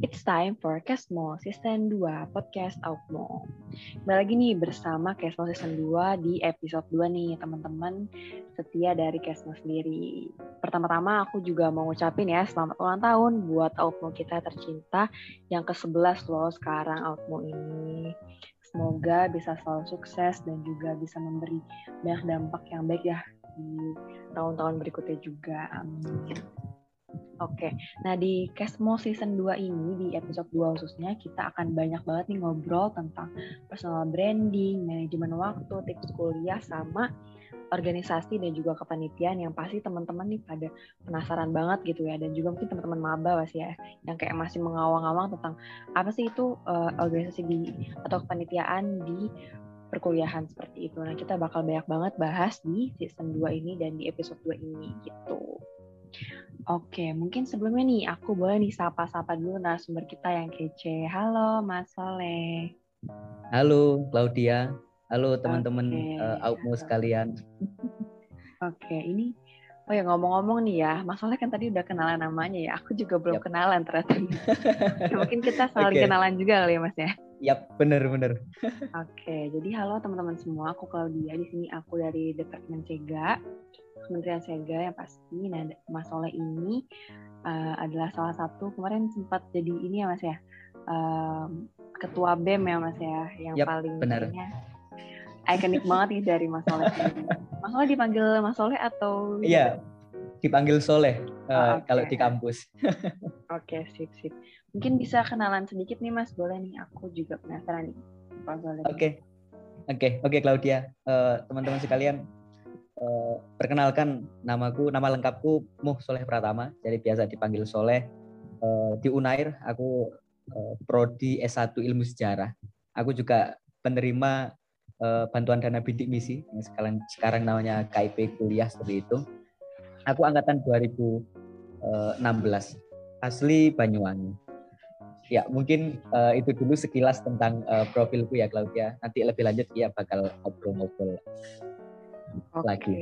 It's time for Kesmo Season 2 Podcast Outmo. Kembali lagi nih bersama Kesmo Season 2 di episode 2 nih teman-teman setia dari Kesmo sendiri. Pertama-tama aku juga mau ngucapin ya selamat ulang tahun buat Outmo kita tercinta yang ke-11 loh sekarang Outmo ini. Semoga bisa selalu sukses dan juga bisa memberi banyak dampak yang baik ya di tahun-tahun berikutnya juga. Amin. Oke, nah di Kesmo Season 2 ini, di episode 2 khususnya, kita akan banyak banget nih ngobrol tentang personal branding, manajemen waktu, tips kuliah, sama organisasi dan juga kepanitiaan yang pasti teman-teman nih pada penasaran banget gitu ya dan juga mungkin teman-teman maba masih ya yang kayak masih mengawang-awang tentang apa sih itu uh, organisasi di atau kepanitiaan di perkuliahan seperti itu. Nah, kita bakal banyak banget bahas di season 2 ini dan di episode 2 ini gitu. Oke, mungkin sebelumnya nih aku boleh nih sapa-sapa dulu narasumber kita yang kece. Halo Mas Soleh. Halo Claudia. Halo teman-teman okay. uh, Aukmu sekalian. Oke, ini Oh ya ngomong-ngomong nih ya, Mas Soleh kan tadi udah kenalan namanya ya. Aku juga belum yep. kenalan ternyata. ya, mungkin kita saling okay. kenalan juga kali ya Mas ya. Yap, bener-bener. Oke, jadi halo teman-teman semua. Aku Claudia. Di sini aku dari Departemen Cega. Kementerian Sega yang pasti. Nah, Mas Soleh ini uh, adalah salah satu kemarin sempat jadi ini ya Mas ya, um, ketua BEM ya Mas ya, yang yep, paling benar. ikonik banget nih dari Mas Soleh. Mas Soleh dipanggil Mas Soleh atau? Iya, dipanggil Soleh uh, oh, okay. kalau di kampus. Oke, okay, sip sip. Mungkin bisa kenalan sedikit nih Mas, boleh nih? Aku juga penasaran nih. Oke, oke, oke Claudia. Uh, teman-teman sekalian, Uh, perkenalkan namaku nama lengkapku Muh Soleh Pratama. Jadi biasa dipanggil Soleh. Uh, di Unair aku uh, prodi S1 Ilmu Sejarah. Aku juga penerima uh, bantuan dana bidik misi. Yang sekarang sekarang namanya KIP kuliah seperti itu. Aku angkatan 2016 asli Banyuwangi. Ya mungkin uh, itu dulu sekilas tentang uh, profilku ya Claudia. Nanti lebih lanjut ya bakal ngobrol-ngobrol Oke, lagi.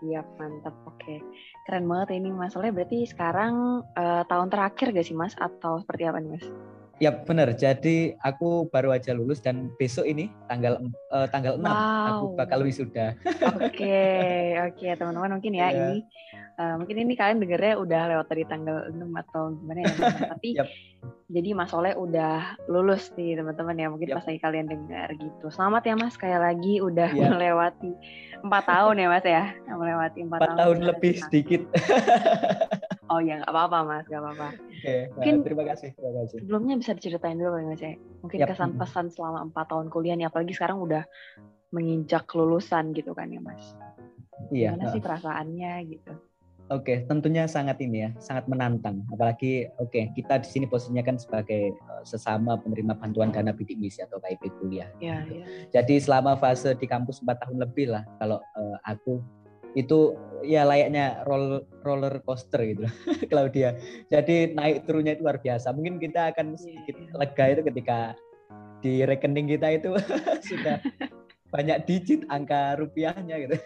siap mantap. Oke, keren banget ini Mas Soleh. Berarti sekarang uh, tahun terakhir gak sih Mas atau seperti apa nih Mas? Ya benar. Jadi aku baru aja lulus dan besok ini tanggal uh, tanggal wow. 6 aku bakal wisuda. Oke, oke teman-teman mungkin ya yeah. ini uh, mungkin ini kalian dengernya udah lewat dari tanggal 6 atau gimana ya. Tapi yep. jadi Mas Soleh udah lulus nih teman-teman ya. Mungkin yep. pas lagi kalian dengar gitu. Selamat ya Mas sekali lagi udah yeah. melewati empat tahun ya Mas ya. Melewati empat tahun. tahun lebih sedikit. Oh ya nggak apa-apa mas, nggak apa-apa. Oke, mungkin nah, terima kasih, terima kasih. Sebelumnya bisa diceritain dulu mas ya, mungkin yep. kesan pesan selama empat tahun kuliah nih, apalagi sekarang udah menginjak lulusan gitu kan ya mas. Iya. Gimana sih perasaannya gitu? Oke, tentunya sangat ini ya, sangat menantang. Apalagi oke, okay, kita di sini posisinya kan sebagai uh, sesama penerima bantuan dana bidik misi atau KIP kuliah. Iya, iya. Jadi selama fase di kampus empat tahun lebih lah kalau uh, aku itu ya layaknya roll, roller coaster gitu Claudia. Jadi naik turunnya itu luar biasa. Mungkin kita akan iya, sedikit yeah. lega itu ketika di rekening kita itu sudah banyak digit angka rupiahnya gitu.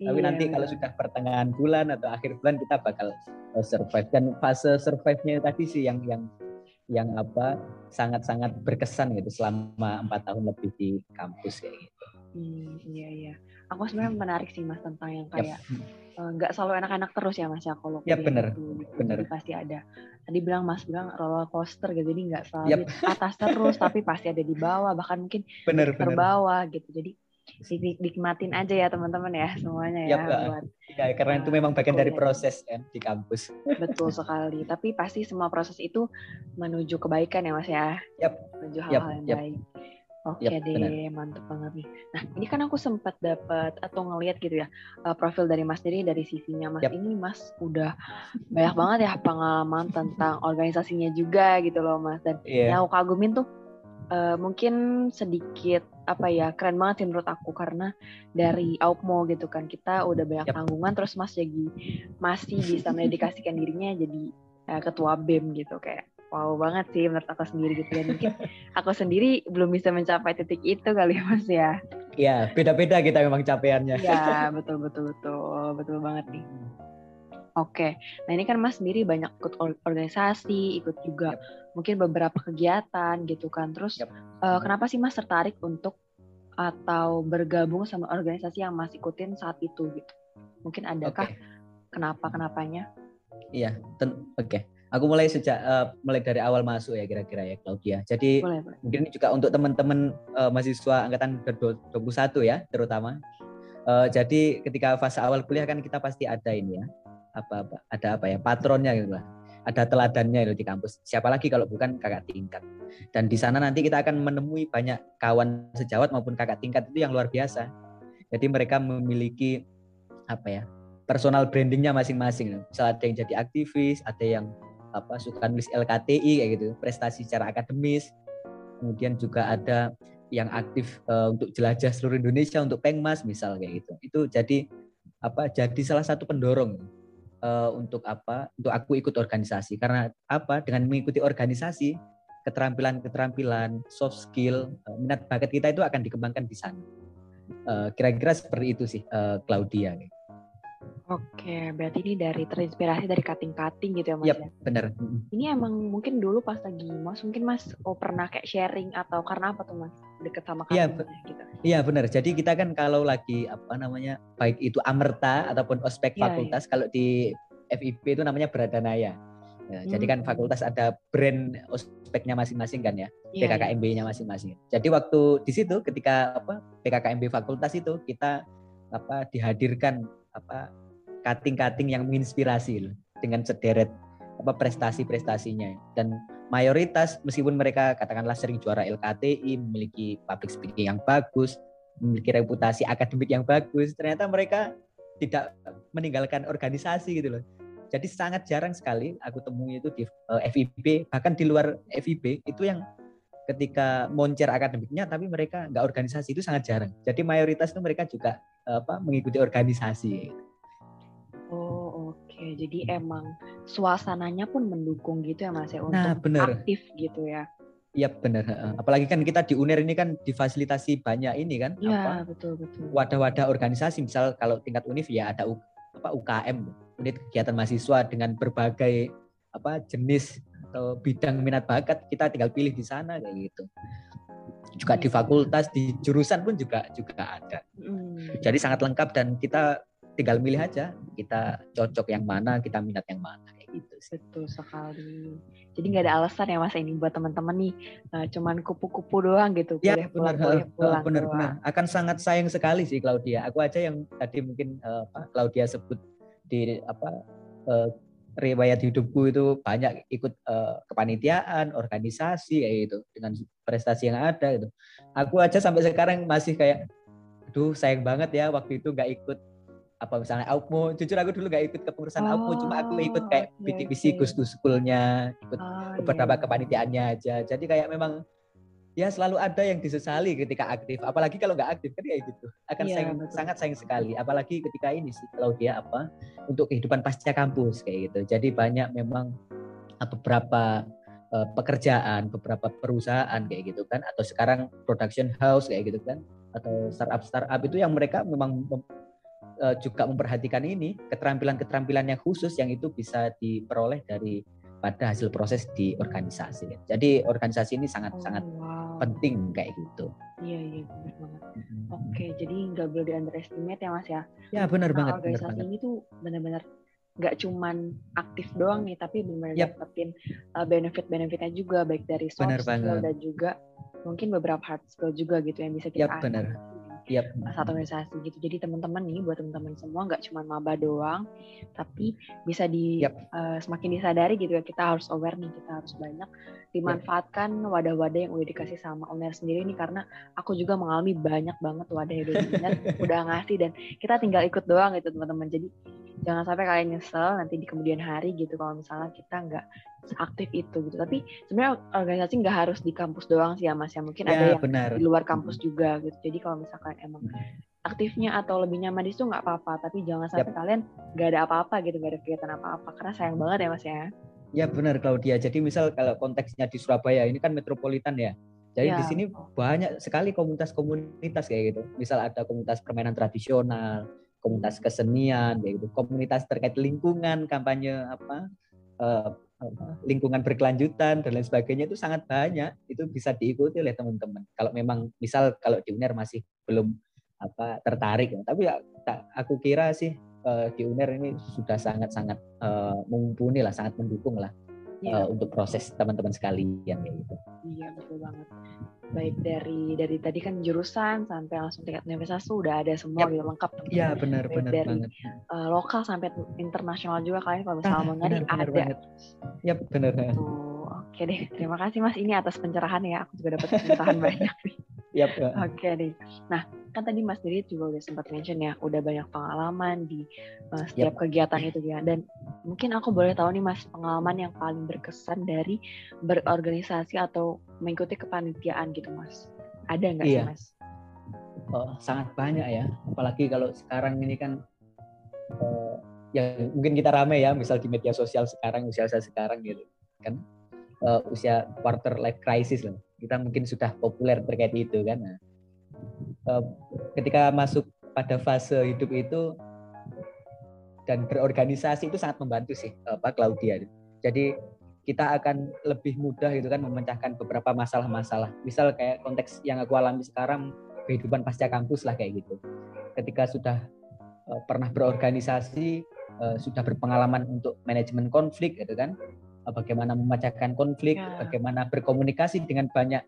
Tapi yeah. nanti kalau sudah pertengahan bulan atau akhir bulan kita bakal uh, survive dan fase survive-nya tadi sih yang yang yang apa sangat-sangat berkesan gitu selama empat tahun lebih di kampus kayak gitu. Hmm, iya iya aku sebenarnya menarik sih mas tentang yang kayak eh, nggak yep. uh, selalu anak-anak terus ya mas ya kalau ya benar benar pasti ada. Tadi bilang mas bilang roller coaster gitu jadi nggak selalu yep. atas terus tapi pasti ada di bawah bahkan mungkin bener, terbawah gitu. Jadi nikmatin aja ya teman-teman ya semuanya ya, ya buat ya karena uh, itu memang bagian dari proses kan di kampus. Betul sekali. Tapi pasti semua proses itu menuju kebaikan ya mas ya. Yep. menuju hal-hal yep. yang yep. baik Oke yep, deh, bener. mantep banget nih. Nah, ini kan aku sempat dapat atau ngelihat gitu ya uh, profil dari Mas Diri dari CV-nya Mas yep. ini Mas udah banyak banget ya pengalaman tentang organisasinya juga gitu loh Mas dan yeah. yang aku kagumin tuh uh, mungkin sedikit apa ya keren banget sih menurut aku karena dari Aukmo gitu kan kita udah banyak yep. tanggungan terus Mas jadi masih bisa mendedikasikan dirinya jadi uh, ketua BEM gitu kayak wow banget sih menurut aku sendiri gitu ya mungkin aku sendiri belum bisa mencapai titik itu kali ya mas ya Iya beda-beda kita memang capaiannya Iya betul betul betul betul banget nih Oke, nah ini kan Mas sendiri banyak ikut organisasi, ikut juga yep. mungkin beberapa kegiatan gitu kan. Terus yep. uh, kenapa sih Mas tertarik untuk atau bergabung sama organisasi yang Mas ikutin saat itu gitu? Mungkin adakah okay. kenapa kenapanya? Iya, oke. Okay. Aku mulai sejak uh, mulai dari awal masuk ya kira-kira ya Claudia. Jadi boleh, boleh. mungkin juga untuk teman-teman uh, mahasiswa angkatan 21 ya terutama. Uh, jadi ketika fase awal kuliah kan kita pasti ada ini ya apa, apa ada apa ya patronnya gitu lah ada teladannya itu di kampus siapa lagi kalau bukan kakak tingkat dan di sana nanti kita akan menemui banyak kawan sejawat maupun kakak tingkat itu yang luar biasa jadi mereka memiliki apa ya personal brandingnya masing-masing misal ada yang jadi aktivis ada yang apa suka nulis LKTI kayak gitu prestasi secara akademis kemudian juga ada yang aktif uh, untuk jelajah seluruh Indonesia untuk Pengmas misal kayak gitu itu jadi apa jadi salah satu pendorong uh, untuk apa? Untuk aku ikut organisasi karena apa? Dengan mengikuti organisasi, keterampilan-keterampilan, soft skill, uh, minat bakat kita itu akan dikembangkan di sana. Kira-kira seperti itu sih, Claudia. Oke, berarti ini dari terinspirasi dari cutting-cutting gitu ya Mas? Yep, ya? benar. Ini emang mungkin dulu pas lagi Mas, mungkin Mas oh pernah kayak sharing atau karena apa tuh Mas deket sama Iya, gitu? Iya benar. Jadi kita kan kalau lagi apa namanya baik itu amerta ataupun ospek ya, fakultas, ya. kalau di FIP itu namanya Bradanaya. Ya, hmm. Jadi kan hmm. fakultas ada brand ospeknya masing-masing kan ya, yeah, PKKMB-nya masing-masing. Jadi waktu di situ ketika apa PKKMB fakultas itu kita apa dihadirkan apa cutting-cutting yang menginspirasi loh, dengan sederet apa prestasi-prestasinya. Dan mayoritas meskipun mereka katakanlah sering juara LKTI memiliki public speaking yang bagus memiliki reputasi akademik yang bagus ternyata mereka tidak meninggalkan organisasi gitu loh. Jadi sangat jarang sekali aku temui itu di eh, FIB bahkan di luar FIB itu yang ketika moncer akademiknya tapi mereka nggak organisasi itu sangat jarang. Jadi mayoritas itu mereka juga apa mengikuti organisasi Oke, jadi emang suasananya pun mendukung gitu ya Mas ya untuk nah, bener. aktif gitu ya. Iya benar. Apalagi kan kita di UNER ini kan difasilitasi banyak ini kan. Iya betul betul. Wadah-wadah organisasi, misal kalau tingkat univ ya ada U, apa UKM, unit kegiatan mahasiswa dengan berbagai apa jenis atau bidang minat bakat kita tinggal pilih di sana kayak gitu. Juga di fakultas, di jurusan pun juga juga ada. Hmm. Jadi sangat lengkap dan kita tinggal milih aja kita cocok yang mana kita minat yang mana kayak gitu sih. betul sekali jadi nggak ada alasan ya mas ini buat teman-teman nih uh, cuman kupu-kupu doang gitu ya boleh benar pulang, pulang benar doang. benar akan sangat sayang sekali sih Claudia aku aja yang tadi mungkin uh, Claudia sebut di apa uh, riwayat hidupku itu banyak ikut uh, kepanitiaan, organisasi kayak gitu dengan prestasi yang ada gitu. Aku aja sampai sekarang masih kayak aduh sayang banget ya waktu itu nggak ikut apa misalnya Aupmo jujur aku dulu gak ikut kepengurusan oh, Aupmo cuma aku ikut kayak okay, visi okay. Gus Schoolnya ikut oh, beberapa yeah. kepanitiaannya aja. Jadi kayak memang ya selalu ada yang disesali ketika aktif. Apalagi kalau nggak aktif kan kayak gitu akan yeah, sayang, sangat sayang sekali. Apalagi ketika ini sih kalau dia apa untuk kehidupan pasca kampus kayak gitu. Jadi banyak memang beberapa uh, pekerjaan beberapa perusahaan kayak gitu kan atau sekarang production house kayak gitu kan atau startup startup itu yang mereka memang uh, juga memperhatikan ini keterampilan-keterampilan yang khusus yang itu bisa diperoleh dari pada hasil proses di organisasi. Jadi organisasi ini sangat oh, wow. penting kayak gitu. Iya iya benar banget. Mm-hmm. Oke, jadi nggak boleh di underestimate ya mas ya. Ya benar nah, banget. Organisasi benar ini tuh benar-benar nggak cuman aktif doang nih, tapi benar-benar yep. dapetin uh, benefit-benefitnya juga baik dari soft skill banget. dan juga mungkin beberapa hard skill juga gitu yang bisa kita yep, benar yep. satu organisasi gitu. Jadi teman-teman nih buat teman-teman semua nggak cuma maba doang, tapi bisa di yep. uh, semakin disadari gitu ya kita harus aware nih kita harus banyak dimanfaatkan wadah-wadah yang udah dikasih sama owner sendiri nih karena aku juga mengalami banyak banget wadah yang udah udah ngasih dan kita tinggal ikut doang gitu teman-teman. Jadi jangan sampai kalian nyesel nanti di kemudian hari gitu kalau misalnya kita nggak aktif itu gitu. Tapi sebenarnya organisasi nggak harus di kampus doang sih ya mas ya. Mungkin ya, ada yang benar. di luar kampus juga gitu. Jadi kalau misalkan emang aktifnya atau lebih nyaman di situ nggak apa-apa. Tapi jangan sampai yep. kalian nggak ada apa-apa gitu nggak ada kegiatan apa-apa. Karena sayang banget ya mas ya. Ya benar Claudia. Jadi misal kalau konteksnya di Surabaya ini kan metropolitan ya. Jadi ya. di sini banyak sekali komunitas-komunitas kayak gitu. Misal ada komunitas permainan tradisional komunitas kesenian, yaitu komunitas terkait lingkungan, kampanye apa, uh, lingkungan berkelanjutan dan lain sebagainya itu sangat banyak. Itu bisa diikuti oleh teman-teman. Kalau memang misal kalau di UNER masih belum apa tertarik, tapi ya, aku kira sih uh, di UNER ini sudah sangat-sangat uh, mumpuni lah, sangat mendukung lah ya. uh, untuk proses teman-teman sekalian kayak gitu. Iya betul banget. Baik dari dari tadi kan jurusan sampai langsung tingkat universitas sudah ada semua yep. gitu lengkap. Iya benar Baik benar dari, banget. Uh, lokal sampai internasional juga kalian kalau misalnya ah, mau nyari benar, ada. Yap benar. Oh, Oke deh, terima kasih Mas ini atas pencerahan ya. Aku juga dapat pencerahan banyak nih. Yep. Oke deh. Nah, kan tadi Mas Diri juga udah sempat mention ya, udah banyak pengalaman di uh, setiap yep. kegiatan itu ya. Dan mungkin aku boleh tahu nih Mas, pengalaman yang paling berkesan dari berorganisasi atau mengikuti kepanitiaan gitu Mas. Ada nggak iya. sih Mas? Oh, sangat banyak ya. Apalagi kalau sekarang ini kan uh, ya mungkin kita ramai ya, misal di media sosial sekarang, usia saya sekarang gitu kan uh, usia quarter life crisis loh. Kita mungkin sudah populer terkait itu kan. Nah, Eh, ketika masuk pada fase hidup itu dan berorganisasi itu sangat membantu sih Pak Claudia. Jadi kita akan lebih mudah itu kan memecahkan beberapa masalah-masalah. Misal kayak konteks yang aku alami sekarang kehidupan pasca kampus lah kayak gitu. Ketika sudah uh, pernah berorganisasi, uh, sudah berpengalaman untuk manajemen konflik gitu kan, bagaimana memecahkan konflik, ya. bagaimana berkomunikasi dengan banyak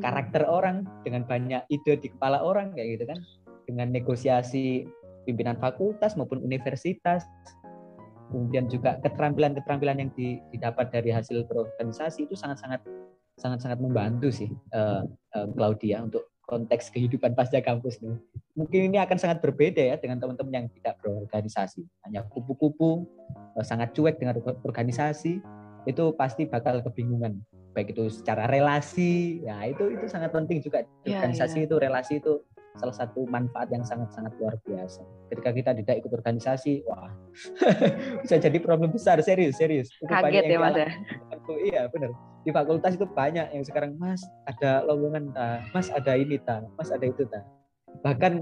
karakter orang dengan banyak ide di kepala orang kayak gitu kan? Dengan negosiasi pimpinan fakultas maupun universitas. Kemudian juga keterampilan-keterampilan yang didapat dari hasil berorganisasi itu sangat-sangat sangat-sangat membantu sih uh, uh, Claudia untuk konteks kehidupan pasca kampus nih. Mungkin ini akan sangat berbeda ya dengan teman-teman yang tidak berorganisasi, hanya kupu-kupu, sangat cuek dengan organisasi, itu pasti bakal kebingungan baik itu secara relasi ya itu itu sangat penting juga ya, organisasi ya. itu relasi itu salah satu manfaat yang sangat-sangat luar biasa. Ketika kita tidak ikut organisasi, wah bisa jadi problem besar serius serius. Itu Kaget ya mas ya. Iya benar. Di fakultas itu banyak yang sekarang mas ada lowongan ta, mas ada ini ta, mas ada itu ta. Bahkan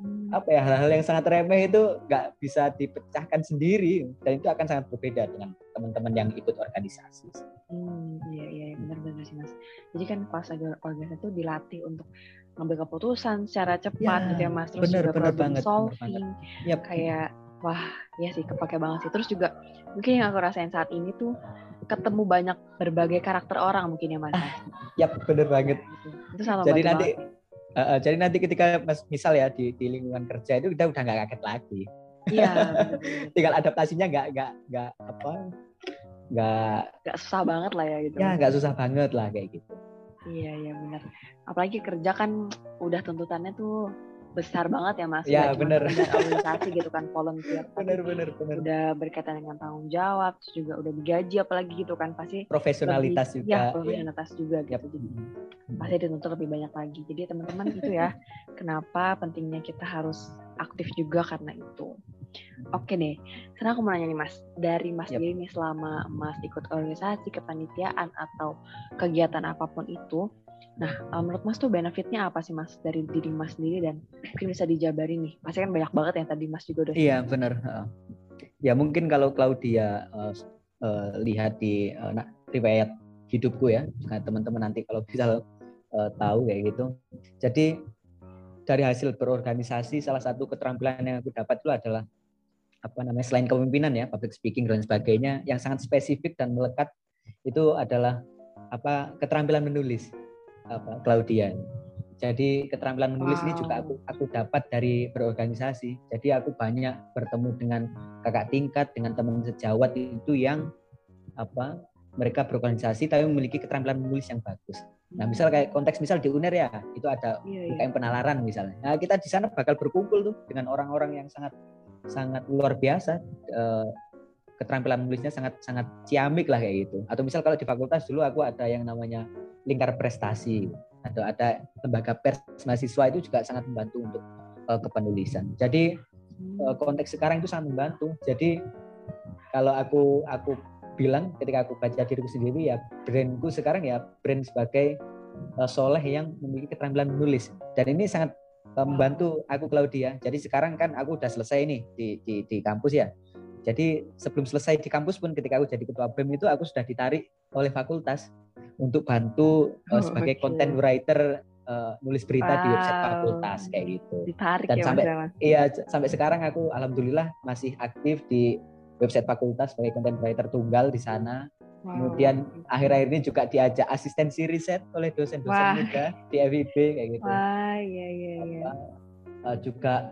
hmm. apa ya hal-hal yang sangat remeh itu nggak bisa dipecahkan sendiri dan itu akan sangat berbeda dengan teman-teman yang ikut organisasi. Hmm, iya iya benar-benar sih mas. Jadi kan pas ada organisasi itu dilatih untuk ngambil keputusan secara cepat ya, gitu ya mas. Terus bener, juga bener problem banget, solving. Yep. Kayak wah ya sih kepake banget sih. Terus juga mungkin yang aku rasain saat ini tuh ketemu banyak berbagai karakter orang mungkin ya mas. Ah, yap bener banget. Itu sangat Jadi nanti Uh, uh, jadi nanti ketika mas, misal ya di, di lingkungan kerja itu kita udah nggak kaget lagi. Iya. Tinggal adaptasinya nggak nggak nggak apa nggak nggak susah banget lah ya gitu. Ya nggak susah banget lah kayak gitu. Iya iya benar. Apalagi kerja kan udah tuntutannya tuh besar banget ya mas. Iya benar. Organisasi gitu kan volunteer. Benar benar benar. Udah berkaitan dengan tanggung jawab, terus juga udah digaji apalagi gitu kan pasti. Profesionalitas lebih, juga. Ya profesionalitas ya. juga gitu. Yep. Jadi pasti dituntut lebih banyak lagi. Jadi teman-teman itu ya kenapa pentingnya kita harus aktif juga karena itu. Oke deh, sekarang aku mau nanya nih Mas, dari Mas yep. nih selama Mas ikut organisasi, kepanitiaan atau kegiatan apa pun itu, nah eh, menurut Mas tuh benefitnya apa sih Mas dari diri Mas sendiri dan mungkin bisa dijabarin nih, pasti kan banyak banget yang tadi Mas juga udah. Iya benar. Ya mungkin kalau Claudia uh, uh, lihat di uh, nah, riwayat hidupku ya, teman-teman nanti kalau bisa uh, tahu kayak gitu. Jadi dari hasil berorganisasi salah satu keterampilan yang aku dapat itu adalah apa namanya selain kepemimpinan ya public speaking dan sebagainya yang sangat spesifik dan melekat itu adalah apa keterampilan menulis apa Claudia jadi keterampilan menulis wow. ini juga aku aku dapat dari berorganisasi jadi aku banyak bertemu dengan kakak tingkat dengan teman sejawat itu yang apa mereka berorganisasi tapi memiliki keterampilan menulis yang bagus. Nah, misal kayak konteks misal di UNER ya, itu ada iya, iya. penalaran misalnya. Nah, kita di sana bakal berkumpul tuh dengan orang-orang yang sangat sangat luar biasa uh, keterampilan menulisnya sangat sangat ciamik lah kayak gitu. Atau misal kalau di fakultas dulu aku ada yang namanya lingkar prestasi atau ada lembaga pers mahasiswa itu juga sangat membantu untuk uh, kepenulisan. Jadi uh, konteks sekarang itu sangat membantu. Jadi kalau aku aku bilang ketika aku baca diriku sendiri ya brandku sekarang ya brand sebagai uh, soleh yang memiliki keterampilan menulis. Dan ini sangat membantu aku Claudia. Jadi sekarang kan aku udah selesai nih di di, di kampus ya. Jadi sebelum selesai di kampus pun ketika aku jadi ketua BEM itu aku sudah ditarik oleh fakultas untuk bantu oh, sebagai okay. content writer uh, nulis berita wow. di website fakultas kayak gitu. Ditarik Dan ya sampai mas, iya sampai sekarang aku alhamdulillah masih aktif di website fakultas sebagai content writer tunggal di sana. Wow. Kemudian akhir-akhir ini juga diajak asistensi riset oleh dosen-dosen muda di FIB kayak gitu. Wah, iya iya iya. Uh, juga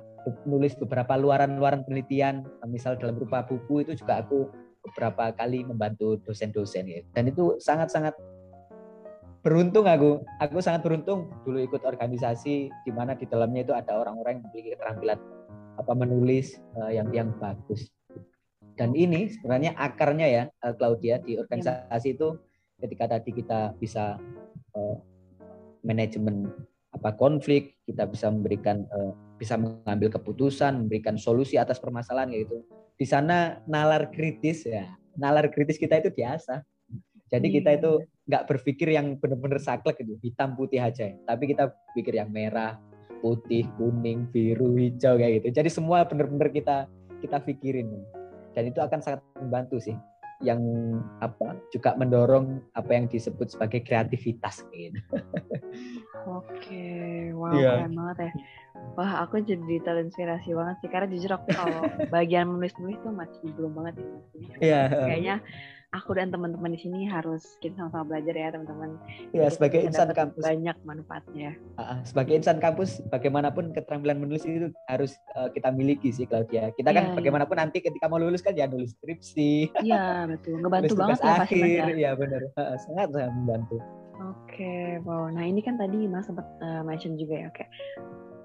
nulis beberapa luaran-luaran penelitian, misal dalam berupa buku itu juga aku beberapa kali membantu dosen-dosen ya. Dan itu sangat-sangat beruntung aku. Aku sangat beruntung dulu ikut organisasi di mana di dalamnya itu ada orang-orang yang memiliki keterampilan apa menulis uh, yang yang bagus. Dan ini sebenarnya akarnya ya eh, Claudia di organisasi ya. itu ketika tadi kita bisa uh, manajemen apa konflik, kita bisa memberikan uh, bisa mengambil keputusan, memberikan solusi atas permasalahan gitu. Di sana nalar kritis ya, nalar kritis kita itu biasa. Jadi kita itu iya. nggak berpikir yang benar-benar saklek gitu, hitam putih aja, ya. tapi kita pikir yang merah, putih, kuning, biru, hijau kayak gitu. Jadi semua benar-benar kita kita pikirin dan itu akan sangat membantu sih yang apa juga mendorong apa yang disebut sebagai kreativitas gitu. Oke, wow yeah. keren banget ya. Wah, aku jadi terinspirasi banget sih karena jujur aku kalau bagian menulis-nulis tuh masih belum banget ya. Iya. Yeah. Kayaknya aku dan teman-teman di sini harus kita sama-sama belajar ya teman-teman. Ya sebagai insan kampus banyak manfaatnya. Uh, sebagai insan kampus bagaimanapun keterampilan menulis itu harus uh, kita miliki sih Claudia. Kita kan ya, bagaimanapun ya. nanti ketika mau lulus kan ya nulis skripsi. Iya betul, ngebantu banget ya akhir. Iya benar, uh, sangat sangat membantu. Oke, wow. Nah ini kan tadi Mas sempat uh, mention juga ya, kayak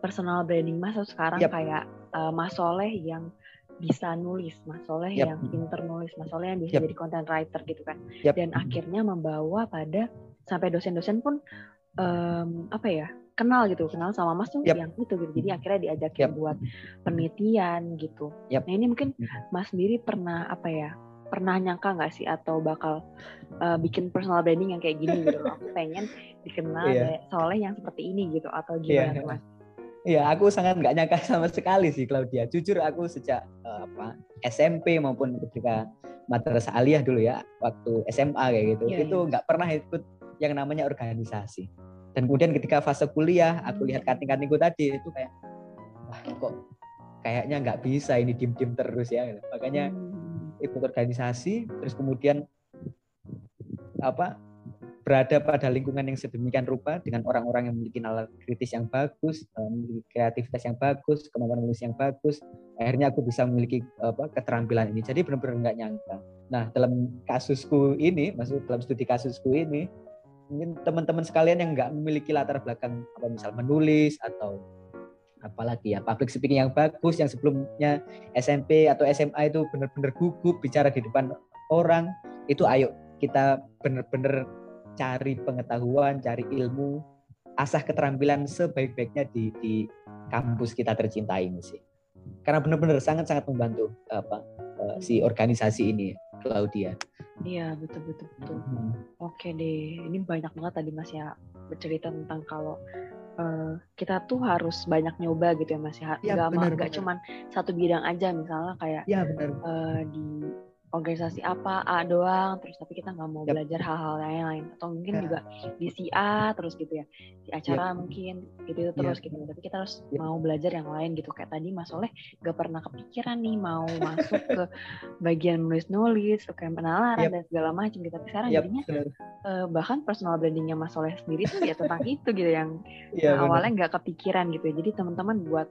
personal branding Mas sekarang yep. kayak uh, Mas Soleh yang bisa nulis, Mas Soleh yep. yang pinter nulis, Mas Soleh yang bisa yep. jadi content writer gitu kan. Yep. Dan akhirnya membawa pada sampai dosen-dosen pun um, apa ya kenal gitu, kenal sama Mas tuh yep. yang itu gitu. Jadi akhirnya diajakin yep. buat penelitian gitu. Yep. Nah ini mungkin Mas sendiri pernah apa ya pernah nyangka nggak sih atau bakal uh, bikin personal branding yang kayak gini gitu Aku pengen dikenal yeah. Soleh yang seperti ini gitu atau gimana yeah. Mas? Iya, aku sangat nggak nyangka sama sekali sih Claudia. Jujur aku sejak uh, apa SMP maupun ketika madrasah aliyah dulu ya, waktu SMA kayak gitu, yeah, itu iya. nggak yeah. pernah ikut yang namanya organisasi. Dan kemudian ketika fase kuliah, aku lihat hmm. kating-katingku tadi itu kayak, wah kok kayaknya nggak bisa ini dim-dim terus ya. Gitu. Makanya hmm. ikut organisasi, terus kemudian apa berada pada lingkungan yang sedemikian rupa dengan orang-orang yang memiliki nalar kritis yang bagus, eh, memiliki kreativitas yang bagus, kemampuan menulis yang bagus, akhirnya aku bisa memiliki apa keterampilan ini. Jadi benar-benar nggak nyangka. Nah dalam kasusku ini, maksud dalam studi kasusku ini, mungkin teman-teman sekalian yang nggak memiliki latar belakang apa misal menulis atau apalagi ya public speaking yang bagus yang sebelumnya SMP atau SMA itu benar-benar gugup bicara di depan orang itu ayo kita benar-benar cari pengetahuan, cari ilmu, asah keterampilan sebaik-baiknya di, di kampus kita tercinta ini sih. Karena benar-benar sangat-sangat membantu apa uh, si organisasi ini, Claudia. Iya betul betul betul. Hmm. Oke deh, ini banyak banget tadi Mas ya bercerita tentang kalau uh, kita tuh harus banyak nyoba gitu ya Mas ya. ya gak, benar, gak cuman satu bidang aja misalnya kayak ya. Uh, di organisasi apa A doang terus tapi kita nggak mau yep. belajar hal-hal lain lain atau mungkin yeah. juga di si A terus gitu ya di acara yep. mungkin gitu terus yep. gitu tapi kita harus yep. mau belajar yang lain gitu kayak tadi Mas Oleh gak pernah kepikiran nih mau masuk ke bagian nulis-nulis kayak penalaran yep. dan segala macam gitu tapi sekarang yep. jadinya uh, bahkan personal brandingnya Mas Oleh sendiri tuh ya tentang itu gitu yang yeah, nah, awalnya nggak kepikiran gitu ya jadi teman-teman buat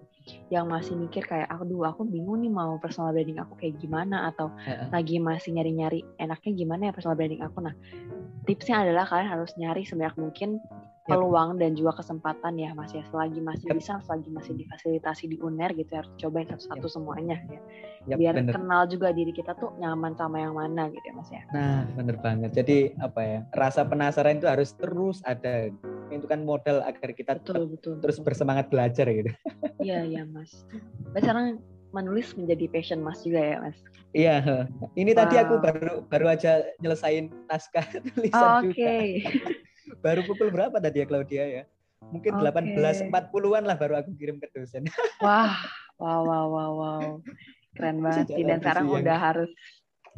yang masih mikir kayak aku dulu aku bingung nih mau personal branding aku kayak gimana atau uh lagi masih nyari-nyari enaknya gimana ya personal branding aku. Nah, tipsnya adalah kalian harus nyari sebanyak mungkin peluang yep. dan juga kesempatan ya Mas ya. Selagi masih yep. bisa, selagi masih difasilitasi di UNER gitu ya, harus cobain satu-satu yep. semuanya ya. Yep, Biar bener. kenal juga diri kita tuh nyaman sama yang mana gitu ya Mas ya. Nah, bener banget. Jadi apa ya? Rasa penasaran itu harus terus ada. Itu kan modal agar kita betul, betul, terus betul. bersemangat belajar gitu. Iya, iya Mas. Mas sekarang menulis menjadi passion Mas juga ya, Mas? Iya. Ini wow. tadi aku baru baru aja nyelesain naskah tulisan oh, okay. juga. Baru pukul berapa tadi ya Claudia ya? Mungkin Oke. 18.40-an lah baru aku kirim ke dosen. Wah, wow, wow, wow, wow. Keren banget sih. Dan sekarang siang. udah harus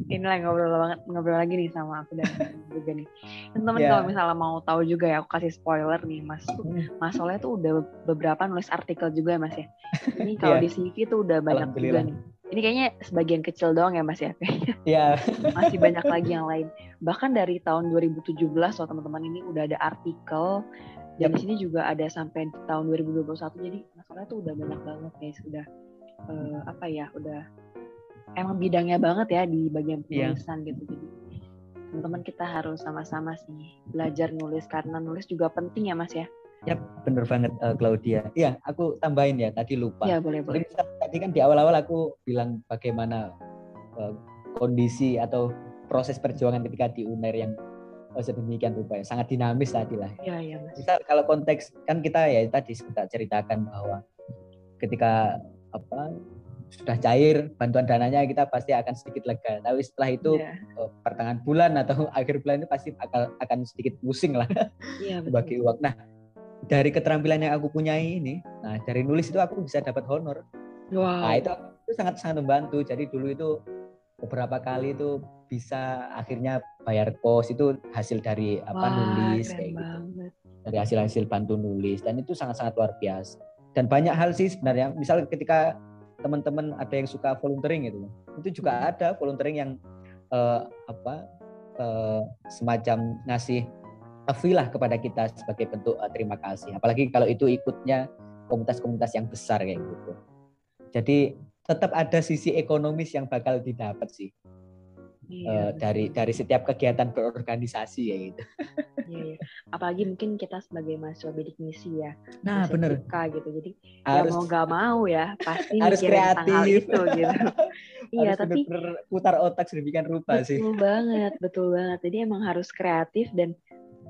inilah ngobrol banget ngobrol lagi nih sama aku dan juga nih. Teman-teman Ya. kalau misalnya mau tahu juga ya, aku kasih spoiler nih, Mas. tuh- Mas Soleh tuh udah beberapa nulis artikel juga ya, Mas ya. Ini kalau Iya. di CV tuh udah banyak juga nih. Ini kayaknya sebagian kecil doang ya, Mas ya. Kayaknya Ya, masih banyak lagi yang lain. Bahkan dari tahun 2017 loh teman-teman ini udah ada artikel. Dan di sini juga ada sampai tahun 2021 jadi masalahnya tuh udah banyak banget guys udah eh, apa ya udah emang bidangnya banget ya di bagian Iya. penulisan gitu. Jadi teman-teman kita harus sama-sama sih belajar nulis. Karena nulis juga penting ya mas ya bener banget eh, Claudia. Iya, aku tambahin ya, tadi lupa. ya boleh boleh tadi kan di awal-awal aku bilang bagaimana eh, kondisi atau proses perjuangan ketika di UNER yang eh, sedemikian rupa ya, sangat dinamis tadi lah. ya ya mas Misal kalau konteks kan kita ya tadi kita ceritakan bahwa ketika apa sudah cair bantuan dananya kita pasti akan sedikit lega. Tapi setelah itu Iya. eh, pertengahan bulan atau akhir bulan itu pasti akan akan sedikit pusing lah iya bagi uang. Nah dari keterampilan yang aku punyai ini, nah dari nulis itu aku bisa dapat honor. wow Nah itu, itu sangat sangat membantu. Jadi dulu itu beberapa kali itu bisa akhirnya bayar kos itu hasil dari apa Wah, nulis kayak gitu. banget Dari hasil-hasil bantu nulis dan itu sangat-sangat luar biasa. Dan banyak hal sih sebenarnya. Misal ketika teman-teman ada yang suka volunteering gitu, itu juga Hmm. ada volunteering yang eh, apa eh, semacam ngasih fee lah kepada kita sebagai bentuk eh, terima kasih. Apalagi kalau itu ikutnya komunitas-komunitas yang besar kayak gitu. Jadi tetap ada sisi ekonomis yang bakal didapat sih Iya, eh, dari betul. dari setiap kegiatan berorganisasi ya gitu. Iya, iya. apalagi mungkin kita sebagai mahasiswa bidik misi ya Nah SMK bener gitu jadi harus ya mau gak mau ya pasti harus hal kreatif. itu gitu iya tapi putar otak sedemikian rupa sih. betul banget betul banget jadi emang harus kreatif dan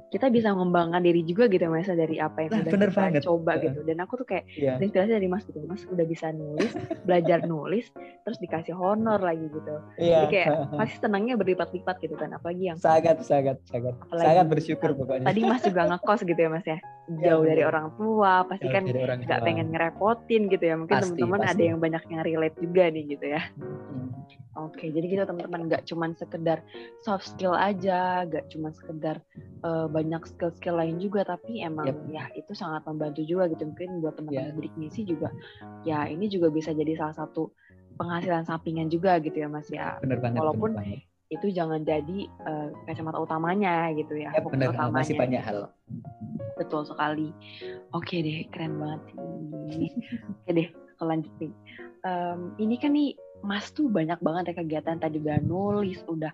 kita bisa mengembangkan diri juga gitu mas dari apa yang Nah, udah bener kita banget. coba Heeh. gitu dan aku tuh kayak Iya. terinspirasi dari mas gitu mas udah bisa nulis belajar nulis terus dikasih honor lagi gitu Iya. jadi kayak pasti senangnya berlipat-lipat gitu kan apalagi yang sangat sangat sangat Apalagi sangat bersyukur pokoknya. tadi mas juga ngekos gitu ya mas ya jauh dari orang tua pasti Jauh kan nggak pengen ngerepotin gitu ya mungkin teman-teman ada yang banyak yang relate juga nih gitu ya Hmm. Oke, jadi gitu teman-teman nggak cuman sekedar soft skill aja, nggak cuman sekedar eh, banyak skill-skill lain juga, tapi emang Yap. ya itu sangat membantu juga gitu. Mungkin buat teman-teman Ya. bidik misi juga, ya ini juga bisa jadi salah satu penghasilan sampingan juga gitu ya Mas ya. Bener banget. Walaupun bener banget. Itu jangan jadi eh, kacamata utamanya gitu ya. Ya, bener utamanya. masih banyak hal. Betul sekali. Oke deh, keren banget sih. Oke deh, lanjut nih. Em, ini kan nih Mas tuh banyak banget ya kegiatan tadi udah nulis, udah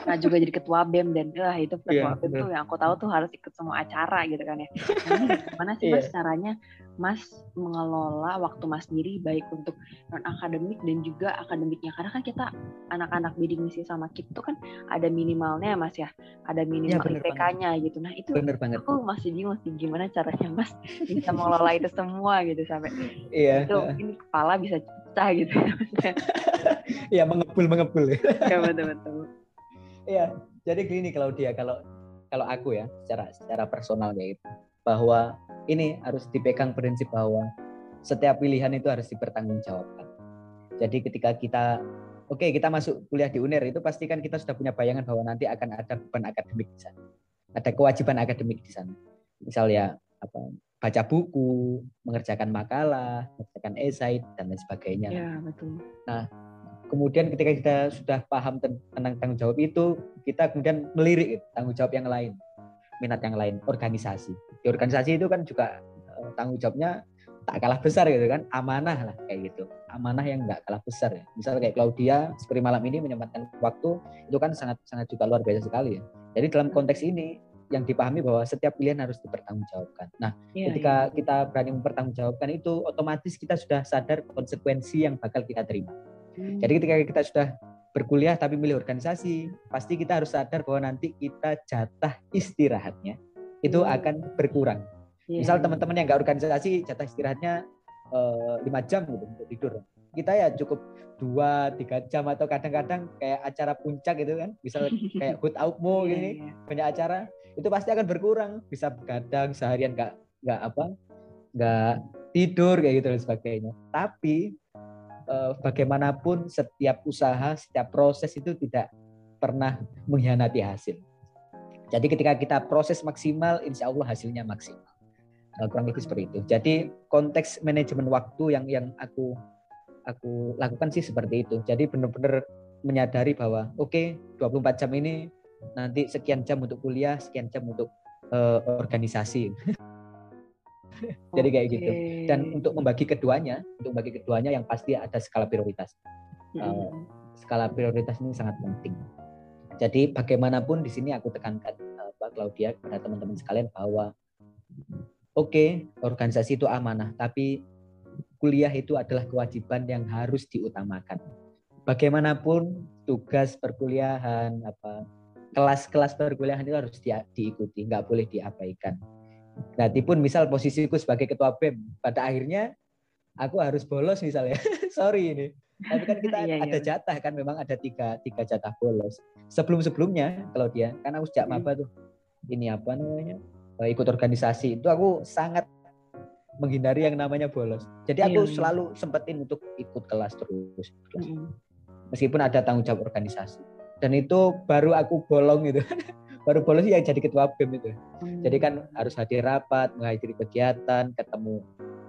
pernah juga jadi ketua BEM dan wah itu ketua Iya, BEM tuh yang aku tahu tuh harus ikut semua acara gitu kan ya. Nah, gimana sih Mas Iya. caranya Mas mengelola waktu Mas sendiri baik untuk non akademik dan juga akademiknya karena kan kita anak-anak bidik misi sama KIP tuh kan ada minimalnya Mas ya, ada minimal bener banget. IPK-nya gitu. Nah itu Bener banget. aku masih bingung sih gimana caranya Mas bisa mengelola itu semua gitu sampai Iya. itu ini kepala bisa pecah gitu ya. Iya mengebul mengebul. ya betul betul. Iya. Jadi gini kalau dia kalau kalau aku ya secara secara personal ya itu bahwa ini harus dipegang prinsip bahwa setiap pilihan itu harus dipertanggungjawabkan. Jadi ketika kita oke kita masuk kuliah di UNER itu pastikan kita sudah punya bayangan bahwa nanti akan ada beban akademik di sana. Ada kewajiban akademik di sana. Misal ya apa baca buku, mengerjakan makalah, mengerjakan esai dan lain sebagainya. Ya betul. Kemudian ketika kita sudah paham ten- tentang tanggung jawab itu, kita kemudian melirik tanggung jawab yang lain, minat yang lain, organisasi. Di organisasi itu kan juga eh, tanggung jawabnya tak kalah besar gitu kan, amanah lah kayak gitu. Amanah yang nggak kalah besar ya. Misal kayak Claudia seperti malam ini menyempatkan waktu itu kan sangat sangat juga luar biasa sekali ya. Jadi dalam konteks ini yang dipahami bahwa setiap pilihan harus dipertanggungjawabkan. Nah, Ya, ketika kita berani mempertanggungjawabkan itu otomatis kita sudah sadar konsekuensi yang bakal kita terima. ya. Jadi ketika kita sudah berkuliah tapi milih organisasi, pasti kita harus sadar bahwa nanti kita jatah istirahatnya itu Hmm. akan berkurang. Iya, Misal teman-teman yang nggak organisasi jatah istirahatnya eh, lima jam gitu untuk tidur. Kita ya cukup dua tiga jam atau kadang-kadang kayak acara puncak gitu kan, misal kayak hut aukmo Iya, gini iya. banyak acara itu pasti akan berkurang. Bisa begadang seharian nggak nggak apa nggak tidur kayak gitu dan sebagainya. Tapi eh, bagaimanapun setiap usaha setiap proses itu tidak pernah mengkhianati hasil. Jadi ketika kita proses maksimal insya Allah hasilnya maksimal. Nah, kurang lebih seperti itu. Jadi konteks manajemen waktu yang yang aku aku lakukan sih seperti itu. Jadi benar-benar menyadari bahwa oke okay, 24 jam ini nanti sekian jam untuk kuliah sekian jam untuk uh, organisasi. Jadi kayak gitu. Dan untuk membagi keduanya untuk membagi keduanya yang pasti ada skala prioritas. Uh, skala prioritas ini sangat penting. Jadi bagaimanapun di sini aku tekankan uh, Mbak Claudia kepada teman-teman sekalian bahwa oke okay, organisasi itu amanah tapi kuliah itu adalah kewajiban yang harus diutamakan. Bagaimanapun tugas perkuliahan apa kelas-kelas perkuliahan itu harus di, diikuti nggak boleh diabaikan Nanti pun misal posisiku sebagai ketua BEM, pada akhirnya aku harus bolos misalnya. Sorry ini. Tapi kan kita iya, ada iya. jatah kan memang ada tiga, tiga jatah bolos. Sebelum-sebelumnya kalau dia, kan aku sejak maba tuh, ini apa namanya, eh, ikut organisasi, itu aku sangat menghindari yang namanya bolos. Jadi aku iya, iya. selalu sempetin untuk ikut kelas terus. terus. Meskipun ada tanggung jawab organisasi. Dan itu baru aku bolong gitu. baru bolos yang jadi ketua BEM itu. Hmm. Jadi kan harus hadir rapat, menghadiri kegiatan, ketemu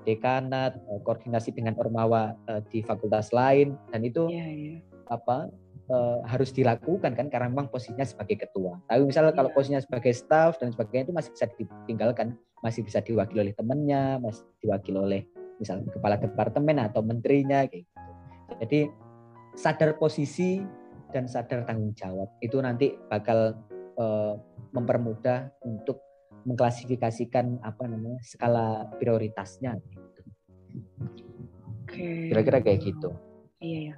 dekanat, eh, koordinasi dengan ormawa eh, di fakultas lain dan itu yeah, yeah. apa uh, harus dilakukan kan karena memang posisinya sebagai ketua. Tapi misalnya yeah. kalau iya. posisinya sebagai staff dan sebagainya itu masih bisa ditinggalkan, masih bisa diwakili oleh temannya, masih diwakili oleh misalnya kepala departemen atau menterinya kayak gitu. Jadi sadar posisi dan sadar tanggung jawab itu nanti bakal uh, mempermudah untuk mengklasifikasikan apa namanya skala prioritasnya gitu. Oke. Kira-kira kayak gitu. Iya ya.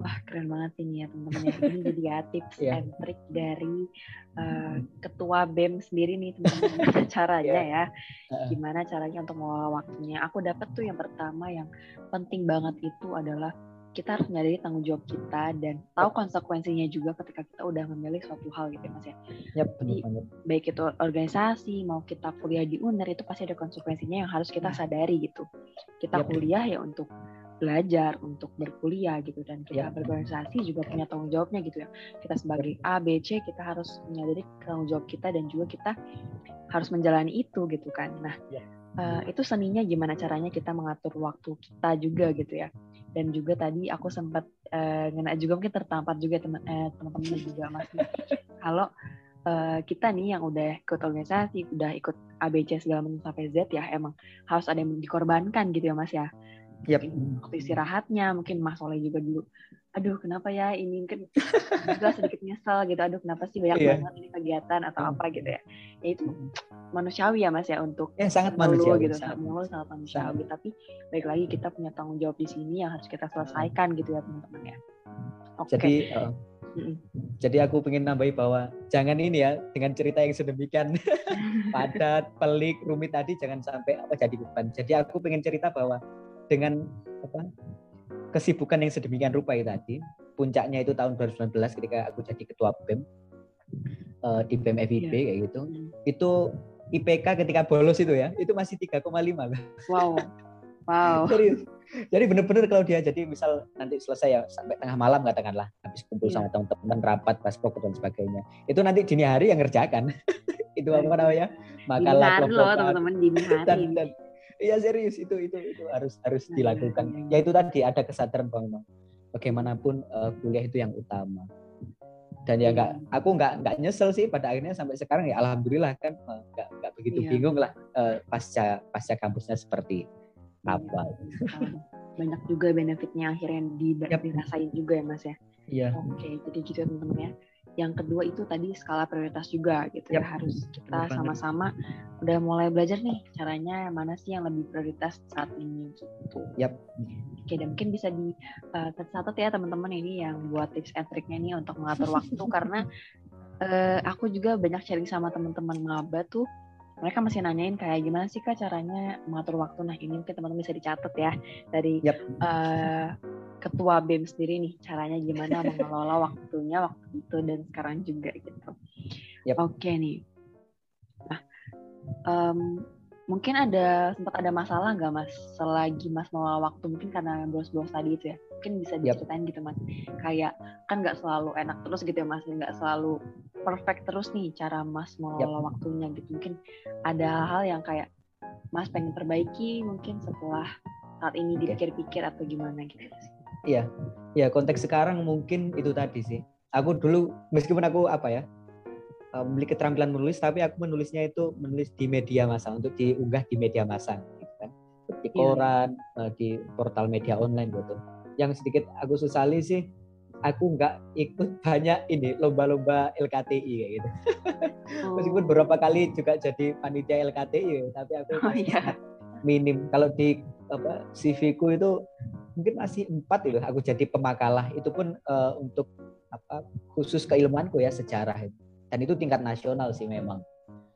Wah keren banget ini ya teman-teman. Ini jadi ya tips yeah. and trick dari uh, ketua BEM sendiri nih teman-teman caranya yeah. ya. Gimana caranya untuk mengelola waktunya. Aku dapat tuh yang pertama yang penting banget itu adalah kita harus menyadari tanggung jawab kita dan tahu konsekuensinya juga ketika kita udah memilih suatu hal gitu ya mas ya. Yep, Jadi baik itu organisasi mau kita kuliah di UNER itu pasti ada konsekuensinya yang harus kita nah. sadari gitu. Kita yep. kuliah ya untuk belajar, untuk berkuliah gitu dan kita yep. berorganisasi juga punya tanggung jawabnya gitu ya. Kita sebagai A, B, C kita harus menyadari tanggung jawab kita dan juga kita harus menjalani itu gitu kan. Nah, yep. uh, itu seninya gimana caranya kita mengatur waktu kita juga gitu ya dan juga tadi aku sempat uh, ngena juga mungkin tertampar juga teman eh, teman-teman juga mas. Kalau uh, kita nih yang udah ikut organisasi udah ikut ABC segala macam sampai Z ya emang harus ada yang dikorbankan gitu ya mas ya yep. waktu istirahatnya mungkin mas Oleh juga dulu aduh kenapa ya ini mungkin juga sedikit nyesel gitu aduh kenapa sih banyak yeah. banget ini kegiatan atau hmm. apa gitu ya ya itu manusiawi ya mas ya untuk ya sangat manusiawi gitu sangat, sangat manusiawi tapi baik lagi kita punya tanggung jawab di sini yang harus kita selesaikan gitu ya teman-teman ya okay. jadi uh, mm Jadi aku pengen nambahi bahwa jangan ini ya dengan cerita yang sedemikian padat, pelik, rumit tadi jangan sampai apa jadi beban. Jadi aku pengen cerita bahwa dengan apa kesibukan yang sedemikian rupa itu tadi, puncaknya itu tahun 2019 ketika aku jadi ketua BEM uh, di BEM FIB yeah. kayak gitu. Hmm. Itu IPK ketika bolos itu ya, itu masih 3,5. Wow. Wow. Serius. Jadi bener-bener kalau dia jadi misal nanti selesai ya sampai tengah malam katakanlah habis kumpul yeah. sama teman-teman rapat pas dan sebagainya. Itu nanti dini hari yang ngerjakan. itu apa namanya? Makalah kelompok teman-teman dini hari. Dan, dan, Iya serius itu itu itu harus harus nah, dilakukan. Iya, iya. Ya itu tadi ada kesadaran bahwa bagaimanapun uh, kuliah itu yang utama. Dan ya nggak, iya. aku nggak nggak nyesel sih pada akhirnya sampai sekarang ya alhamdulillah kan eh, nggak nggak begitu iya. bingung lah uh, pasca pasca kampusnya seperti iya. apa. Banyak juga benefitnya akhirnya dirasain juga ya mas ya. Iya. Oke, jadi gitu teman-teman ya yang kedua itu tadi skala prioritas juga gitu yep. ya harus kita sama-sama udah mulai belajar nih caranya mana sih yang lebih prioritas saat ini gitu. Yap. Oke dan mungkin bisa di uh, tercatat ya teman-teman ini yang buat tips and triknya nih untuk mengatur waktu karena uh, aku juga banyak sharing sama teman-teman maba tuh mereka masih nanyain kayak gimana sih kak caranya mengatur waktu nah ini mungkin teman-teman bisa dicatat ya dari yep. uh, ketua BEM sendiri nih caranya gimana mengelola waktunya waktu itu dan sekarang juga gitu. Yep. Oke nih. Nah, um, mungkin ada sempat ada masalah nggak mas selagi mas mau waktu mungkin karena bos-bos tadi itu ya mungkin bisa diceritain yep. gitu mas kayak kan nggak selalu enak terus gitu ya mas nggak selalu perfect terus nih cara mas mau yep. waktunya gitu mungkin ada hal yang kayak mas pengen perbaiki mungkin setelah saat ini okay. dipikir-pikir atau gimana gitu Iya, ya konteks sekarang mungkin itu tadi sih. Aku dulu meskipun aku apa ya memiliki keterampilan menulis, tapi aku menulisnya itu menulis di media massa untuk diunggah di media massa, gitu kan. Di iya. koran, yeah. di portal media online gitu. Yang sedikit aku sesali sih, aku nggak ikut banyak ini lomba-lomba LKTI kayak gitu. Oh. Meskipun beberapa kali juga jadi panitia LKTI, tapi aku oh, yeah. minim. Kalau di apa CV ku itu mungkin masih empat itu aku jadi pemakalah. Itu pun uh, untuk apa khusus keilmuanku ya sejarah itu. Dan itu tingkat nasional sih memang.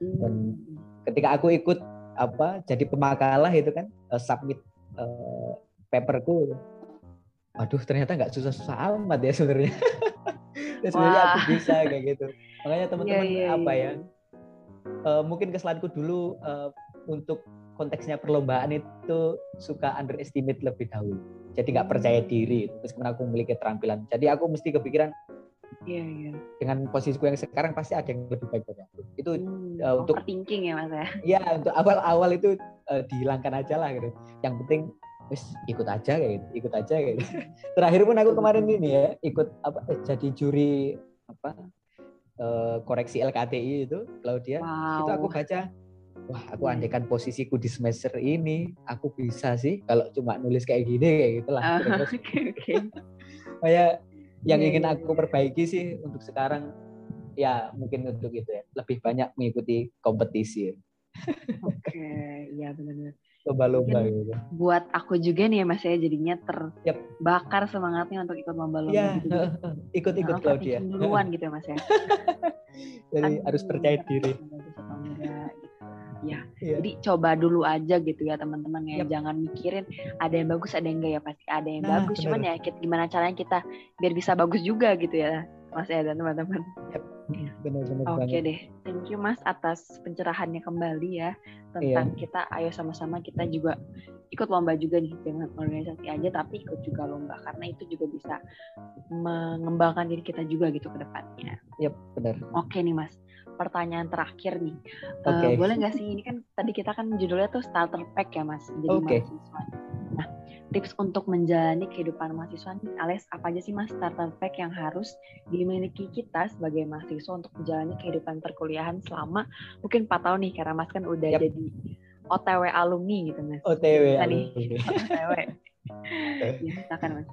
Dan ketika aku ikut apa jadi pemakalah itu kan uh, submit uh, paperku waduh ternyata nggak susah-susah amat ya sebenarnya. Sebenarnya aku bisa kayak gitu. Makanya teman-teman yeah, yeah, apa ya uh, mungkin kesalahanku dulu uh, untuk konteksnya perlombaan itu suka underestimate lebih dahulu. Jadi nggak percaya diri meskipun aku memiliki keterampilan. Jadi aku mesti kepikiran Iya, iya. Dengan posisiku yang sekarang pasti ada yang lebih baik dari aku. Itu hmm, uh, untuk thinking ya Mas ya. Iya, untuk awal-awal itu uh, dihilangkan aja lah gitu. Yang penting wis ikut aja kayak gitu, ikut aja kayak gitu. Terakhir pun aku kemarin ini ya, ikut apa eh, jadi juri apa uh, koreksi LKTI itu Claudia. Wow. Itu aku baca wah aku iya. andekan posisiku di semester ini aku bisa sih kalau cuma nulis kayak gini kayak gitulah uh, oke oke kayak yang yeah, ingin iya, aku iya. perbaiki sih untuk sekarang ya mungkin untuk itu ya lebih banyak mengikuti kompetisi oke okay, ya benar-benar lomba-lomba gitu. Buat aku juga nih ya Mas ya jadinya terbakar yep. semangatnya untuk ikut lomba-lomba ya, gitu. Ikut-ikut nah, Claudia. Duluan gitu ya Mas ya. Jadi harus percaya diri ya. Yeah. Jadi coba dulu aja gitu ya teman-teman ya. Yep. Jangan mikirin ada yang bagus ada yang enggak ya pasti ada yang nah, bagus. Bener. Cuman ya kita, gimana caranya kita biar bisa bagus juga gitu ya Mas ya dan teman-teman. Yep. Benar-benar. Oke okay deh, thank you Mas atas pencerahannya kembali ya tentang yeah. kita. Ayo sama-sama kita juga ikut lomba juga nih dengan organisasi aja, tapi ikut juga lomba karena itu juga bisa mengembangkan diri kita juga gitu ke depannya. Yep, benar. Oke nih Mas pertanyaan terakhir nih. Okay. Uh, boleh nggak sih ini kan tadi kita kan judulnya tuh starter pack ya mas, jadi okay. mahasiswa. Nah, tips untuk menjalani kehidupan mahasiswa nih, alias apa aja sih mas starter pack yang harus dimiliki kita sebagai mahasiswa untuk menjalani kehidupan perkuliahan selama mungkin 4 tahun nih, karena mas kan udah yep. jadi OTW alumni gitu mas. OTW alumni. OTW. ya, silakan mas.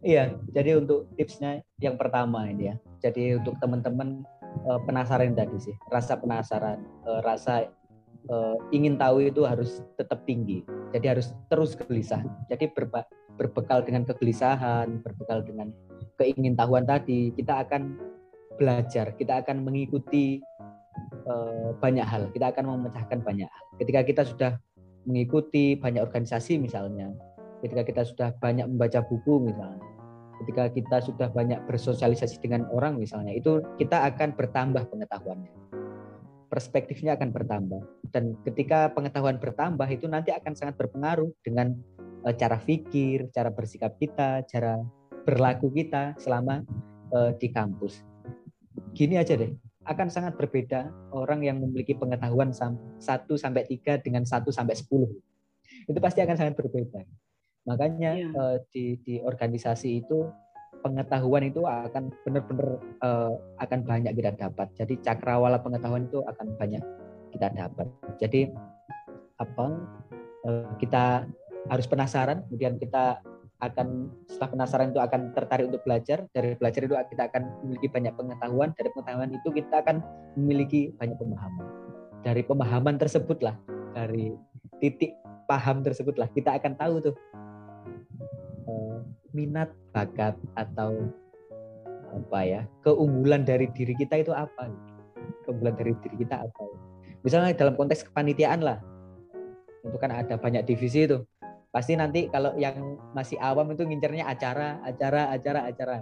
Iya, jadi untuk tipsnya yang pertama ini ya. Jadi untuk teman-teman uh, penasaran tadi sih. Rasa penasaran uh, rasa uh, ingin tahu itu harus tetap tinggi. Jadi harus terus gelisah. Jadi berba berbekal dengan kegelisahan berbekal dengan keingintahuan tadi kita akan belajar kita akan mengikuti uh, banyak hal. Kita akan memecahkan banyak hal. Ketika kita sudah mengikuti banyak organisasi misalnya ketika kita sudah banyak membaca buku misalnya ketika kita sudah banyak bersosialisasi dengan orang misalnya itu kita akan bertambah pengetahuannya. Perspektifnya akan bertambah. Dan ketika pengetahuan bertambah itu nanti akan sangat berpengaruh dengan uh, cara pikir cara bersikap kita cara berlaku kita selama uh, di kampus. Gini aja deh akan sangat berbeda orang yang memiliki pengetahuan 1 sampai 3 dengan 1 sampai 10 itu pasti akan sangat berbeda Makanya yeah. Uh, di di organisasi itu pengetahuan itu akan benar-benar uh, akan banyak kita dapat. Jadi cakrawala pengetahuan itu akan banyak kita dapat. Jadi apa uh, kita harus penasaran, kemudian kita akan setelah penasaran itu akan tertarik untuk belajar. Dari belajar itu kita akan memiliki banyak pengetahuan. Dari pengetahuan itu kita akan memiliki banyak pemahaman. Dari pemahaman tersebutlah, dari titik paham tersebutlah kita akan tahu tuh minat bakat atau apa ya keunggulan dari diri kita itu apa keunggulan dari diri kita apa misalnya dalam konteks kepanitiaan lah. Itu kan ada banyak divisi itu. Pasti nanti kalau yang masih awam itu ngincernya acara acara acara acara.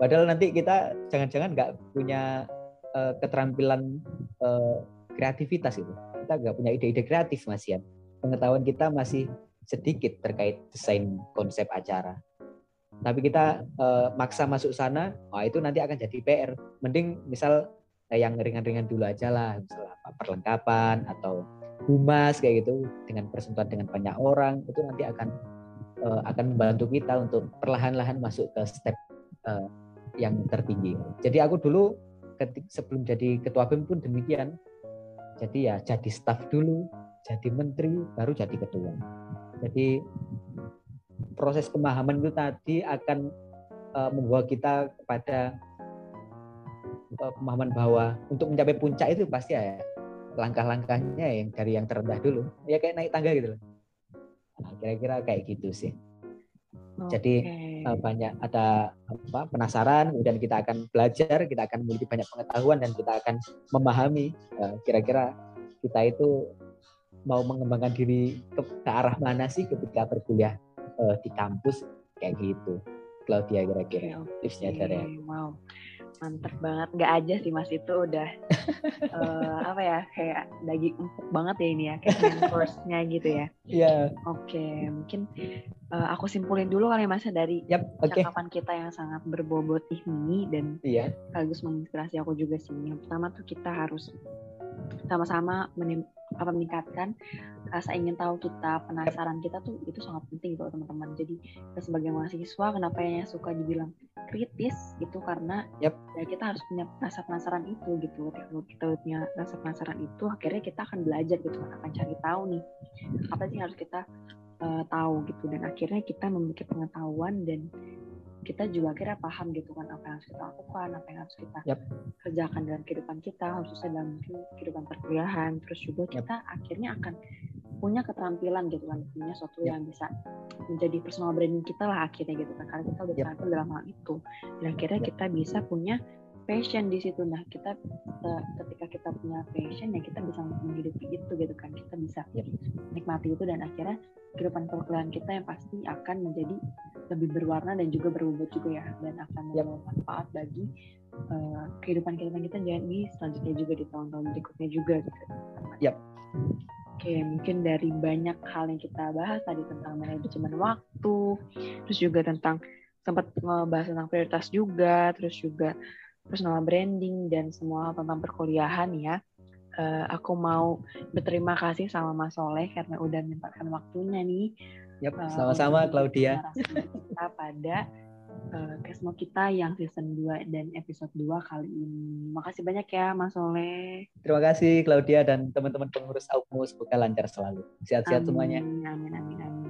Padahal nanti kita jangan-jangan nggak punya uh, keterampilan uh, kreativitas itu. Kita nggak punya ide-ide kreatif Mas Ian. Pengetahuan kita masih sedikit terkait desain konsep acara. Tapi kita uh, maksa masuk sana, wah itu nanti akan jadi PR. Mending misal eh, yang ringan-ringan dulu aja lah, misalnya perlengkapan atau humas kayak gitu dengan persentuhan dengan banyak orang itu nanti akan uh, akan membantu kita untuk perlahan-lahan masuk ke step uh, yang tertinggi. Jadi aku dulu ketik, sebelum jadi ketua BEM pun demikian. Jadi ya jadi staff dulu, jadi menteri, baru jadi ketua. Jadi proses pemahaman itu tadi akan uh, membawa kita kepada uh, pemahaman bahwa untuk mencapai puncak itu pasti ya langkah-langkahnya yang dari yang terendah dulu. Ya kayak naik tangga gitu loh. Nah, kira-kira kayak gitu sih. Okay. Jadi uh, banyak ada apa penasaran, kemudian kita akan belajar, kita akan memiliki banyak pengetahuan dan kita akan memahami uh, kira-kira kita itu mau mengembangkan diri ke, ke arah mana sih ketika berkuliah uh, di kampus kayak gitu. Claudia kira-kira okay, okay. tipsnya dari Wow mantep banget nggak aja sih mas itu udah uh, apa ya kayak daging empuk banget ya ini ya kayak course-nya gitu ya iya yeah. oke okay, mungkin uh, aku simpulin dulu kali mas dari yep, okay. cakapan kita yang sangat berbobot ini dan yeah. sekaligus menginspirasi aku juga sih yang pertama tuh kita harus sama-sama apa meningkatkan rasa ingin tahu kita penasaran kita tuh itu sangat penting gitu teman-teman. Jadi kita sebagai mahasiswa kenapa yang suka dibilang kritis itu karena yep. ya kita harus punya rasa penasaran itu gitu. Kalau kita punya rasa penasaran itu akhirnya kita akan belajar gitu akan cari tahu nih apa sih harus kita uh, tahu gitu. Dan akhirnya kita memiliki pengetahuan dan kita juga akhirnya paham gitu kan apa yang harus kita lakukan, apa yang harus kita yep. kerjakan dalam kehidupan kita, khususnya dalam kehidupan perkuliahan. Terus juga kita yep. akhirnya akan punya keterampilan gitu kan, punya sesuatu yep. yang bisa menjadi personal branding kita lah akhirnya gitu kan, karena kita udah yep. terampil dalam hal itu. Dan akhirnya yep. kita bisa punya passion di situ nah kita ketika kita punya passion ya kita bisa menghidupi itu gitu kan kita bisa nikmati itu dan akhirnya kehidupan perkuliahan kita yang pasti akan menjadi lebih berwarna dan juga berbobot juga ya dan akan membawa yep. manfaat bagi uh, kehidupan kehidupan kita jadi selanjutnya juga di tahun-tahun berikutnya juga gitu. Yep. Oke, mungkin dari banyak hal yang kita bahas tadi tentang manajemen waktu, terus juga tentang sempat ngebahas tentang prioritas juga, terus juga personal branding dan semua tentang perkuliahan ya. Uh, aku mau berterima kasih sama Mas Soleh karena udah menyempatkan waktunya nih. Yap, uh, sama-sama Claudia. Kita pada uh, Kesmo kita yang season 2 dan episode 2 kali ini. Makasih banyak ya Mas Soleh. Terima kasih Claudia dan teman-teman pengurus Aukmu semoga lancar selalu. Sehat-sehat semuanya. Amin, amin, amin.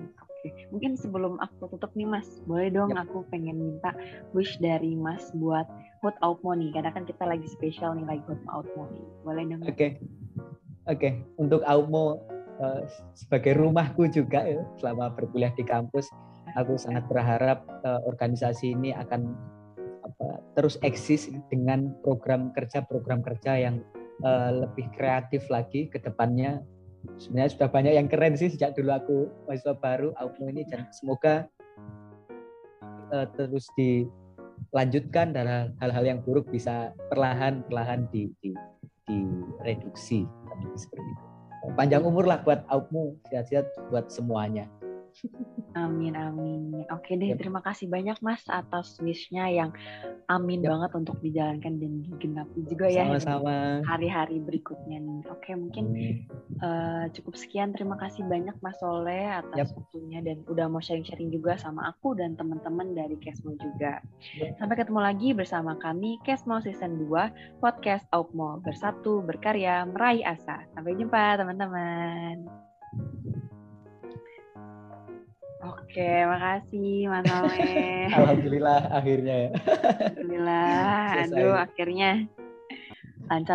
Oke, mungkin sebelum aku tutup nih Mas, boleh dong yep. aku pengen minta wish dari Mas buat Hot Out Money, karena kan kita lagi spesial nih lagi Hot Out Money. Boleh dong? Oke, okay. oke. Okay. Untuk Outmo uh, sebagai rumahku juga ya, selama berkuliah di kampus, aku sangat berharap uh, organisasi ini akan apa, terus eksis dengan program kerja program kerja yang uh, lebih kreatif lagi ke depannya sebenarnya sudah banyak yang keren sih sejak dulu aku mahasiswa baru Aukmo ini dan semoga uh, terus dilanjutkan dan hal-hal yang buruk bisa perlahan-perlahan di, di, direduksi seperti itu. Panjang umur lah buat Aukmu, sehat-sehat buat semuanya. Amin amin. Oke deh, yep. terima kasih banyak Mas atas wishnya yang amin yep. banget untuk dijalankan dan digenapi juga ya. Sama-sama. Hari-hari berikutnya nih. Oke mungkin uh, cukup sekian. Terima kasih banyak Mas Soleh atas yep. waktunya dan udah mau sharing-sharing juga sama aku dan teman-teman dari Kesmo juga. Yep. Sampai ketemu lagi bersama kami Kesmo Season 2 Podcast Outmo bersatu berkarya meraih asa. Sampai jumpa teman-teman. Oke, makasih Mas Alhamdulillah akhirnya ya. Alhamdulillah. Aduh, akhirnya lancar